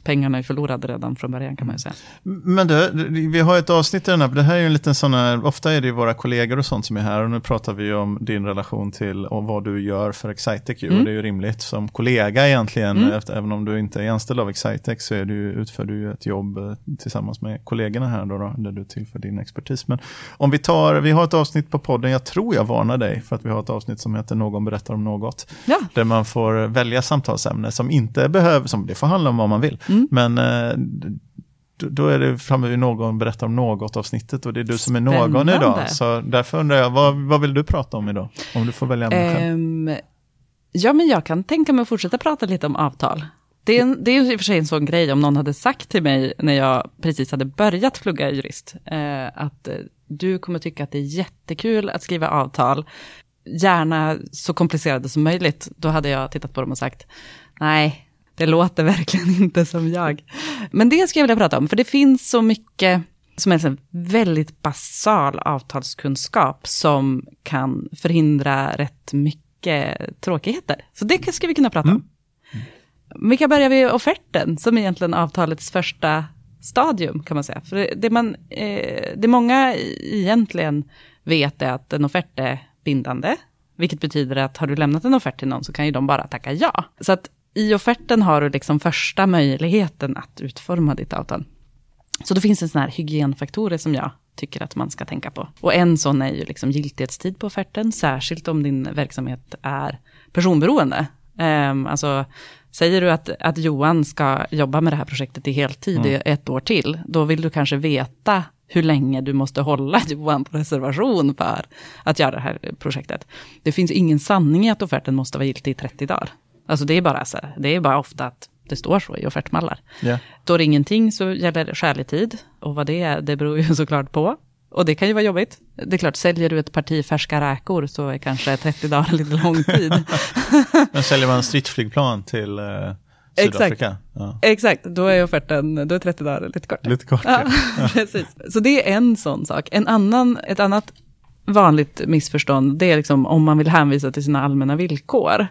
pengarna är förlorade redan från början kan man ju säga. Men du, vi har ett avsnitt i den här, det här är ju en liten sån här, ofta är det ju våra kollegor och sånt som är här och nu pratar vi om din relation till och vad du gör för Excitec ju, mm. och det är ju rimligt som kollega egentligen, mm. efter, även om du inte är anställd av Excitec så är du, utför du ju ett jobb eh, tillsammans med kollegorna här då, då, där du tillför din expertis. Men om vi tar, vi har ett avsnitt på podden, jag tror jag varnar dig för att vi har ett avsnitt som heter Någon berättar om något, ja. där man får välja samtalsämne som inte behöver, som det får handla om vad man vill. Mm. Men eh, då är det framme vid någon berättar om något avsnittet och det är du som är någon Spännande. idag. Så därför undrar jag, vad, vad vill du prata om idag? Om du får välja ämne själv. Um, ja, men jag kan tänka mig att fortsätta prata lite om avtal. Det är, en, det är i och för sig en sån grej om någon hade sagt till mig när jag precis hade börjat plugga jurist, eh, att eh, du kommer tycka att det är jättekul att skriva avtal, gärna så komplicerade som möjligt. Då hade jag tittat på dem och sagt, nej, det låter verkligen inte som jag. Men det ska jag vilja prata om, för det finns så mycket som är en väldigt basal avtalskunskap som kan förhindra rätt mycket tråkigheter. Så det ska vi kunna prata om. vi kan börja vid offerten, som är egentligen avtalets första stadium, kan man säga. För det, det man, eh, det många egentligen vet är att en offert är bindande, vilket betyder att har du lämnat en offert till någon så kan ju de bara tacka ja. Så att i offerten har du liksom första möjligheten att utforma ditt avtal. Så då finns det sådana här hygienfaktorer som jag tycker att man ska tänka på. Och en sån är ju liksom giltighetstid på offerten, särskilt om din verksamhet är personberoende. Um, alltså, säger du att, att Johan ska jobba med det här projektet i heltid mm. i ett år till, då vill du kanske veta hur länge du måste hålla Johan på reservation för att göra det här projektet. Det finns ingen sanning i att offerten måste vara giltig i 30 dagar. Alltså det är bara, så, det är bara ofta att det står så i offertmallar. Yeah. Står det ingenting så gäller skälig tid. Och vad det är, det beror ju såklart på. Och det kan ju vara jobbigt. Det är klart, säljer du ett parti färska räkor så är kanske 30 dagar lite lång tid. Men säljer man stridsflygplan till eh, Sydafrika? Exakt. Ja. Exakt, då är offerten, då är 30 dagar lite kort. Lite kort, ja. Precis. Så det är en sån sak. En annan, ett annat vanligt missförstånd, det är liksom om man vill hänvisa till sina allmänna villkor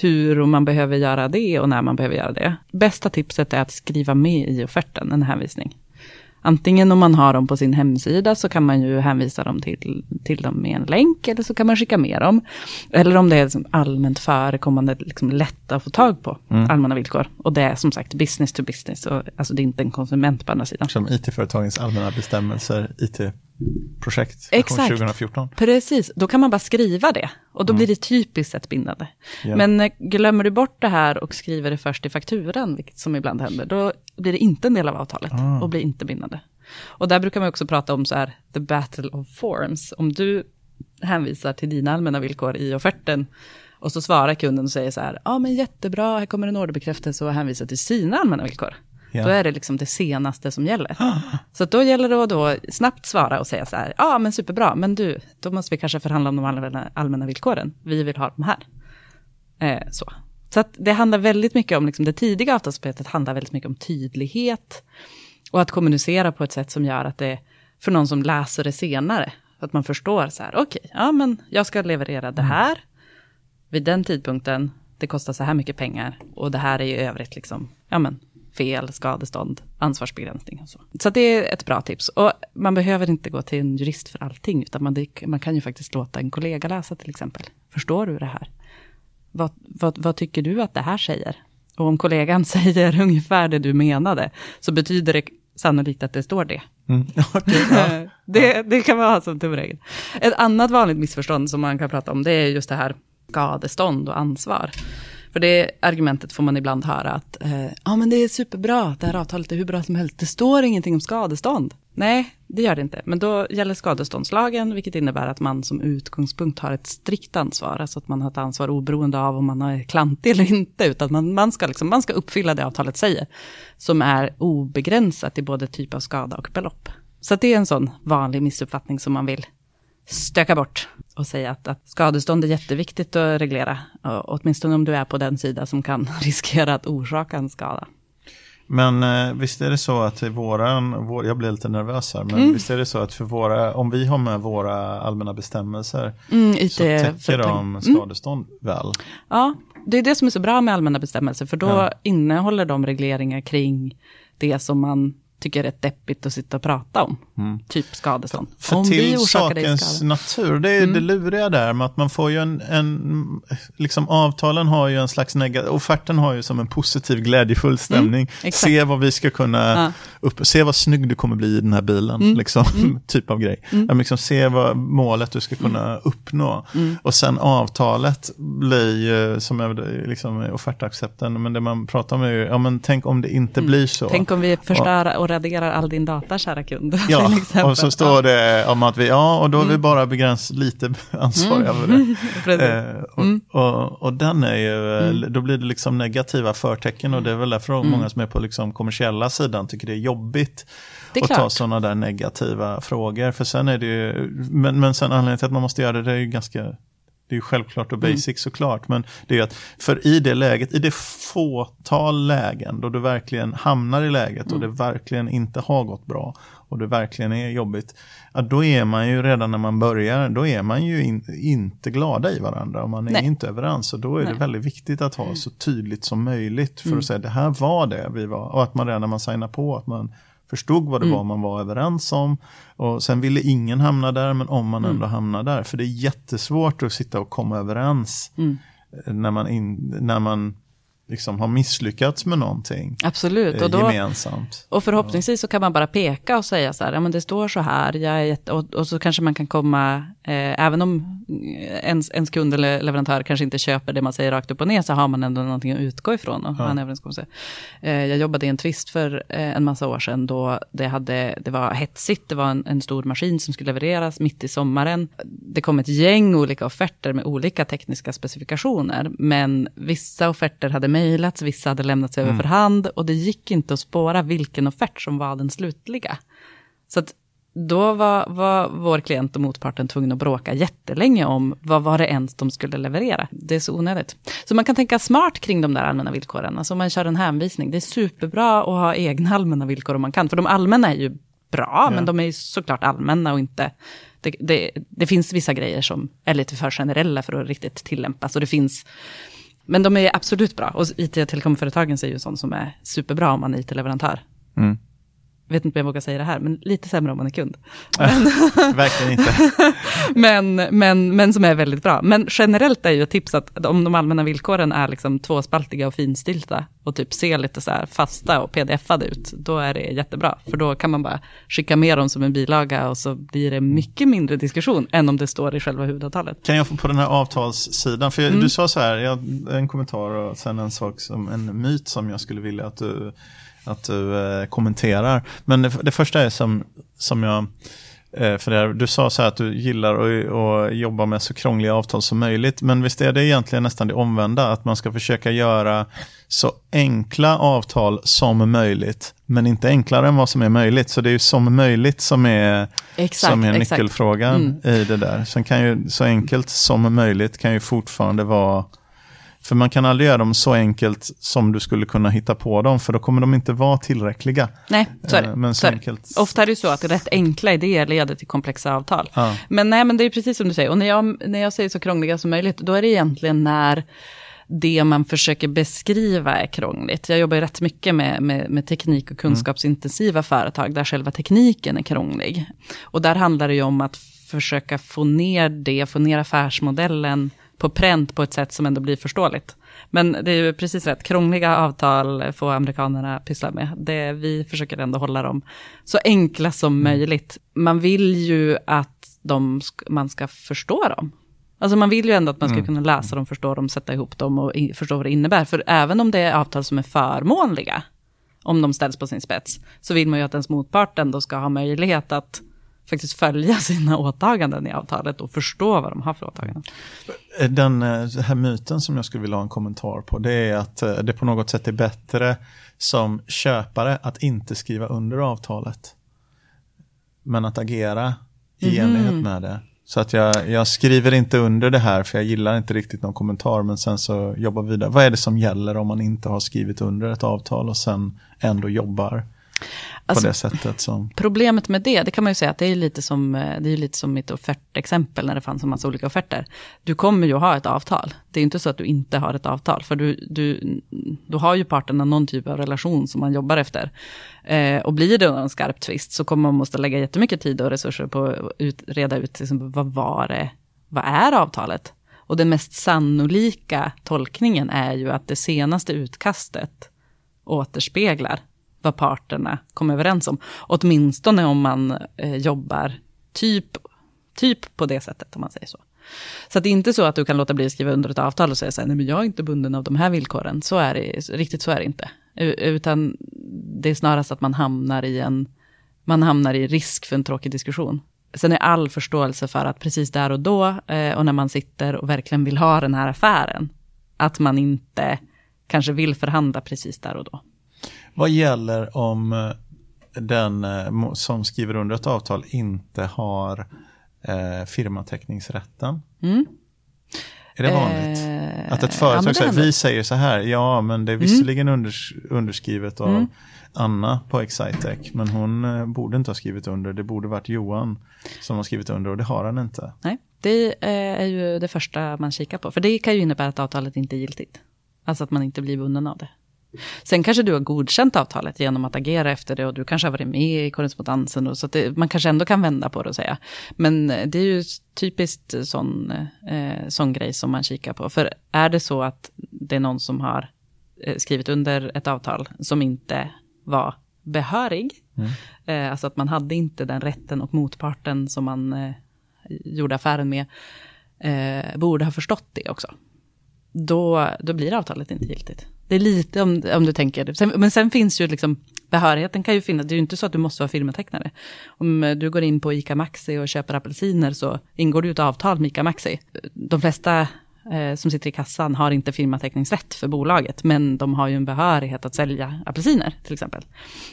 hur man behöver göra det och när man behöver göra det. Bästa tipset är att skriva med i offerten en hänvisning. Antingen om man har dem på sin hemsida så kan man ju hänvisa dem till, till dem med en länk eller så kan man skicka med dem. Eller om det är liksom allmänt förekommande, liksom lätt att få tag på mm. allmänna villkor. Och det är som sagt business to business, och, alltså det är inte en konsument på andra sidan. Som it-företagens allmänna bestämmelser, it projekt Exakt. 2014. Precis, då kan man bara skriva det. Och då mm. blir det typiskt sett bindande. Yeah. Men eh, glömmer du bort det här och skriver det först i fakturan, vilket som ibland händer, då blir det inte en del av avtalet ah. och blir inte bindande. Och där brukar man också prata om så här, the battle of forms. Om du hänvisar till dina allmänna villkor i offerten, och så svarar kunden och säger så här, ja ah, men jättebra, här kommer en orderbekräftelse och hänvisar till sina allmänna villkor. Ja. Då är det liksom det senaste som gäller. Så då gäller det att då snabbt svara och säga så här, ja men superbra, men du, då måste vi kanske förhandla om de allmänna, allmänna villkoren. Vi vill ha de här. Eh, så. Så det handlar väldigt mycket om, liksom, det tidiga avtalsarbetet handlar väldigt mycket om tydlighet. Och att kommunicera på ett sätt som gör att det, för någon som läser det senare, att man förstår så här, okej, okay, ja men jag ska leverera det mm. här vid den tidpunkten, det kostar så här mycket pengar och det här är i övrigt liksom, ja men fel, skadestånd, ansvarsbegränsning och så. Så det är ett bra tips. Och man behöver inte gå till en jurist för allting, utan man, man kan ju faktiskt låta en kollega läsa till exempel. Förstår du det här? Vad, vad, vad tycker du att det här säger? Och om kollegan säger ungefär det du menade, så betyder det sannolikt att det står det. Mm. Okay, ja. det, det kan man ha som tumregel. Ett annat vanligt missförstånd som man kan prata om, det är just det här skadestånd och ansvar. För det argumentet får man ibland höra att eh, ja, men det är superbra, det här avtalet är hur bra som helst. Det står ingenting om skadestånd. Nej, det gör det inte. Men då gäller skadeståndslagen, vilket innebär att man som utgångspunkt har ett strikt ansvar. Alltså att man har ett ansvar oberoende av om man är klantig eller inte. Utan man, man, ska, liksom, man ska uppfylla det avtalet säger. Som är obegränsat i både typ av skada och belopp. Så det är en sån vanlig missuppfattning som man vill stöka bort och säga att, att skadestånd är jätteviktigt att reglera. åtminstone om du är på den sida som kan riskera att orsaka en skada. Men eh, visst är det så att i våran, vår, jag blir lite nervös här, men mm. visst är det så att för våra, om vi har med våra allmänna bestämmelser mm, så täcker de mm. skadestånd mm. väl? Ja, det är det som är så bra med allmänna bestämmelser, för då ja. innehåller de regleringar kring det som man tycker är rätt deppigt att sitta och prata om. Mm. Typ skadestånd. För, för om till sakens natur, det är mm. det luriga där med att man får ju en, en liksom avtalen har ju en slags negativ, offerten har ju som en positiv glädjefull mm, stämning. Mm. Se vad vi ska kunna, ja. upp, se vad snygg du kommer bli i den här bilen, mm. liksom, mm. typ av grej. Mm. Liksom, se vad målet du ska kunna uppnå. Och sen avtalet blir ju, som är liksom offertaccepten, men det man pratar om är ju, ja men tänk om det inte blir så. Tänk om vi förstör och raderar all din data, kära kund. Ja, och så står det om att vi, ja, och då är vi mm. bara begränsat lite ansvariga mm. för det. eh, och, mm. och, och, den är ju, mm. då blir det liksom negativa förtecken och det är väl därför mm. många som är på liksom kommersiella sidan tycker det är jobbigt det är att klart. ta sådana där negativa frågor. För sen är det ju, men, men sen anledningen till att man måste göra det, det är ju ganska det är ju självklart och basic mm. såklart, men det är att för i det läget, i det fåtal lägen då du verkligen hamnar i läget mm. och det verkligen inte har gått bra och det verkligen är jobbigt, ja, då är man ju redan när man börjar, då är man ju in, inte glada i varandra och man är Nej. inte överens. Och då är Nej. det väldigt viktigt att ha så tydligt som möjligt för mm. att säga det här var det vi var. Och att man redan när man signar på, att man förstod vad det mm. var man var överens om. Och sen ville ingen hamna där, men om man mm. ändå hamnar där. För det är jättesvårt att sitta och komma överens mm. när man, in, när man liksom har misslyckats med någonting Absolut. Eh, och då, gemensamt. Och förhoppningsvis så kan man bara peka och säga så här, ja men det står så här, jag är och, och, så kanske man kan komma, eh, även om ens, ens kund eller leverantör kanske inte köper det man säger rakt upp och ner, så har man ändå någonting att utgå ifrån och ja. en överenskommelse. Eh, jag jobbade i en twist för eh, en massa år sedan, då det, hade, det var hetsigt, det var en, en stor maskin som skulle levereras mitt i sommaren. Det kom ett gäng olika offerter med olika tekniska specifikationer, men vissa offerter hade mejlats, vissa hade lämnats över mm. för hand och det gick inte att spåra vilken offert som var den slutliga. Så att då var, var vår klient och motparten tvungna att bråka jättelänge om vad var det ens de skulle leverera. Det är så onödigt. Så man kan tänka smart kring de där allmänna villkoren. Alltså om man kör en hänvisning, det är superbra att ha egna allmänna villkor om man kan. För de allmänna är ju bra, ja. men de är ju såklart allmänna och inte... Det, det, det finns vissa grejer som är lite för generella för att riktigt tillämpas. Och det finns men de är absolut bra. Och IT och telekomföretagen säger ju sånt som är superbra om man är IT-leverantör. Mm vet inte om jag vågar säga det här, men lite sämre om man är kund. Men, Verkligen inte. men, men, men som är väldigt bra. Men generellt är ju ett tips att om de allmänna villkoren är liksom tvåspaltiga och finstilta och typ ser lite så här fasta och pdf-ade ut, då är det jättebra. För då kan man bara skicka med dem som en bilaga och så blir det mycket mindre diskussion än om det står i själva huvudavtalet. Kan jag få på den här avtalssidan, för mm. du sa så här, jag, en kommentar och sen en sak som en myt som jag skulle vilja att du att du eh, kommenterar. Men det, det, första är som, som jag, eh, för det, du sa så här att du gillar att jobba med så krångliga avtal som möjligt. Men visst är det egentligen nästan det omvända, att man ska försöka göra så enkla avtal som möjligt, men inte enklare än vad som är möjligt. Så det är ju som möjligt som är, exakt, som är nyckelfrågan mm. i det där. Sen kan ju så enkelt som möjligt kan ju fortfarande vara för man kan aldrig göra dem så enkelt som du skulle kunna hitta på dem, för då kommer de inte vara tillräckliga. Nej, så är det. Eh, men så enkelt... Ofta är det så att rätt enkla idéer leder till komplexa avtal. Ja. Men nej, men det är precis som du säger, och när jag, när jag säger så krångliga som möjligt, då är det egentligen när det man försöker beskriva är krångligt. Jag jobbar rätt mycket med, med, med teknik och kunskapsintensiva mm. företag, där själva tekniken är krånglig. Och där handlar det ju om att försöka få ner det, få ner affärsmodellen på pränt på ett sätt som ändå blir förståeligt. Men det är ju precis rätt, krångliga avtal får amerikanerna pyssla med. Det, vi försöker ändå hålla dem så enkla som mm. möjligt. Man vill ju att de, man ska förstå dem. Alltså man vill ju ändå att man ska mm. kunna läsa dem, förstå dem, sätta ihop dem och förstå vad det innebär. För även om det är avtal som är förmånliga, om de ställs på sin spets, så vill man ju att ens motpart ändå ska ha möjlighet att faktiskt följa sina åtaganden i avtalet och förstå vad de har för åtaganden. Den, eh, här myten som jag skulle vilja ha en kommentar på, det är att eh, det på något sätt är bättre som köpare att inte skriva under avtalet. Men att agera i mm. enlighet med det. Så att jag, jag, skriver inte under det här för jag gillar inte riktigt någon kommentar men sen så jobbar vidare. Vad är det som gäller om man inte har skrivit under ett avtal och sen ändå jobbar? Alltså, på det sättet som... Problemet med det, det kan man ju säga att det är lite som, eh, det är lite som mitt offertexempel när det fanns en massa olika offerter. Du kommer ju ha ett avtal. Det är inte så att du inte har ett avtal, för du, du, du har ju parterna någon typ av relation som man jobbar efter. Eh, och blir det en skarp tvist så kommer man måste lägga jättemycket tid och resurser på att ut, reda ut liksom, vad var det, vad är avtalet? Och den mest sannolika tolkningen är ju att det senaste utkastet återspeglar vad parterna kom överens om. Åtminstone om man eh, jobbar typ, typ på det sättet, om man säger så. Så det är inte så att du kan låta bli att skriva under ett avtal och säga så här, nej men jag är inte bunden av de här villkoren. Så är det, riktigt så är det inte. Utan det är snarast att man hamnar i en, man hamnar i risk för en tråkig diskussion. Sen är all förståelse för att precis där och då, eh, och när man sitter och verkligen vill ha den här affären, att man inte kanske vill förhandla precis där och då. Vad gäller om eh, den eh, som skriver under ett avtal inte har eh, firmateckningsrätten? Mm. Är det vanligt? Eh, att ett företag ja, säger, vi säger så här, ja men det är mm. visserligen mm. unders underskrivet av mm. Anna på Excitec, men hon eh, borde inte ha skrivit under. Det borde varit Johan som har skrivit under och det har han inte. Nej, det är ju det första man kikar på, för det kan ju innebära att avtalet inte är giltigt. Alltså att man inte blir bunden av det. Sen kanske du har godkänt avtalet genom att agera efter det och du kanske har varit med i korrespondensen. Och så det, man kanske ändå kan vända på det och säga. Men det är ju typiskt sån, eh, sån grej som man kikar på. För är det så att det är någon som har eh, skrivit under ett avtal som inte var behörig, mm. eh, alltså att man hade inte den rätten och motparten som man eh, gjorde affären med, eh, borde ha förstått det också. Då, då blir avtalet inte giltigt. Det är lite om, om du tänker, sen, men sen finns ju liksom, behörigheten kan ju finnas, det är ju inte så att du måste vara firmatecknare. Om eh, du går in på ICA Maxi och köper apelsiner så ingår du ett avtal med ICA Maxi. De flesta eh, som sitter i kassan har inte firmateckningsrätt för bolaget, men de har ju en behörighet att sälja apelsiner till exempel.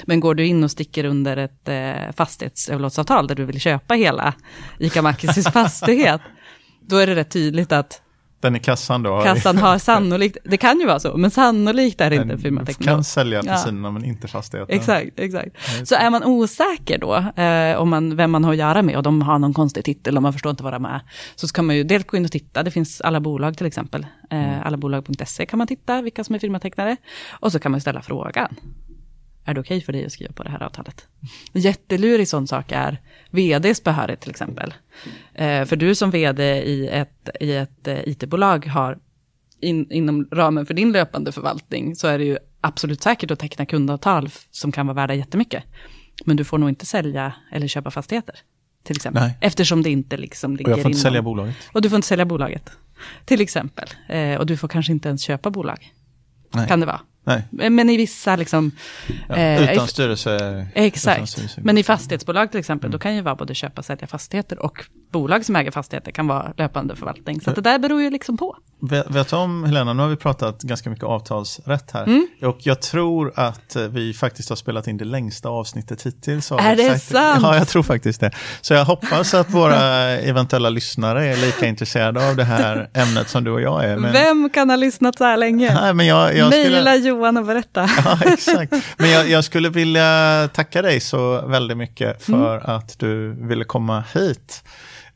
Men går du in och sticker under ett eh, fastighetsöverlåtelseavtal där du vill köpa hela ICA Maxis fastighet, då är det rätt tydligt att den i kassan då? Kassan har sannolikt, det kan ju vara så, men sannolikt är det inte firmateckning. kan sälja apelsinerna ja. men inte fastigheten. Exakt, exakt. Så är man osäker då, eh, om man, vem man har att göra med och de har någon konstig titel och man förstår inte vad de är, så kan man ju dels gå in och titta, det finns alla bolag till exempel. Eh, mm. Allabolag.se kan man titta vilka som är firmatecknare. Och så kan man ställa frågan är det okej okay för dig att skriva på det här avtalet? Jättelurig sån sak är vds behörighet till exempel. Eh, för du som vd i ett, i ett eh, it-bolag har in, inom ramen för din löpande förvaltning så är det ju absolut säkert att teckna kundavtal som kan vara värda jättemycket. Men du får nog inte sälja eller köpa fastigheter. Till exempel. Nej. Eftersom det inte liksom ligger Och jag får inte inom. sälja bolaget. Och du får inte sälja bolaget. Till exempel. Eh, och du får kanske inte ens köpa bolag. Nej. Kan det vara. Nej. Men i vissa liksom... Ja, eh, utan styrelse. Exakt. Utan styrelse. Men i fastighetsbolag till exempel, mm. då kan ju vara både köpa och sälja fastigheter och bolag som äger fastigheter kan vara löpande förvaltning. Så det där beror ju liksom på. Vet du om, Helena, nu har vi pratat ganska mycket avtalsrätt här. Mm. Och jag tror att vi faktiskt har spelat in det längsta avsnittet hittills. Är det sant? Ja, jag tror faktiskt det. Så jag hoppas att våra eventuella lyssnare är lika intresserade av det här ämnet som du och jag är. Men... Vem kan ha lyssnat så här länge? Nej, men jag, jag skulle... Johan och berätta. Ja, exakt. Men jag, jag, skulle vilja tacka dig så väldigt mycket för mm. att du ville komma hit.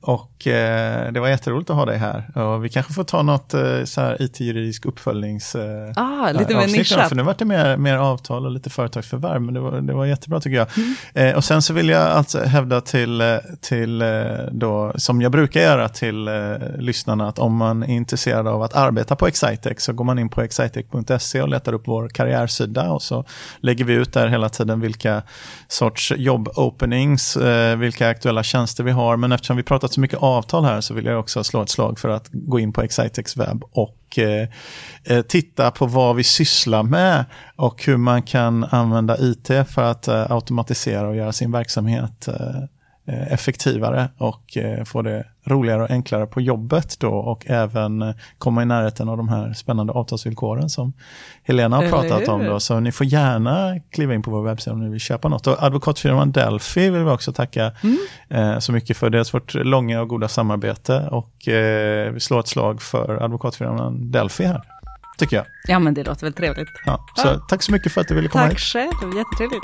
Och eh, det var jätteroligt att ha dig här. Och vi kanske får ta något eh, så här IT-juridisk uppföljnings... Eh, ah, lite mer nischat. För nu vart det mer, mer avtal och lite företagsförvärv, men det var, det var jättebra tycker jag. Mm. Eh, och sen så vill jag alltså hävda till, eh, till eh, då, som jag brukar göra till lyssnarna, att om man är intresserad av att arbeta på Excitec så går man in på excitec.se och letar upp vår karriärsida och så lägger vi ut där hela tiden vilka sorts jobb-openings, vilka aktuella tjänster vi har, men eftersom vi pratat så mycket avtal här så vill jag också slå ett slag för att gå in på Excitex webb och eh, eh, titta på vad vi sysslar med och hur man kan använda IT för att eh, automatisera och göra sin verksamhet Eh, effektivare och eh, få det roligare och enklare på jobbet då och även eh, komma i närheten av de här spännande avtalsvillkoren som Helena har pratat om. Då. Så ni får gärna kliva in på vår webbsida om ni vill köpa något. Och advokatfirman Delphi vill vi också tacka mm. så mycket för dels vårt långa och goda samarbete och vi slår ett slag för advokatfirman Delphi här. Tycker jag. Ja men det låter väl trevligt. Ja, så ja. Tack så mycket för att du ville komma tack hit. Tack själv, jättetrevligt.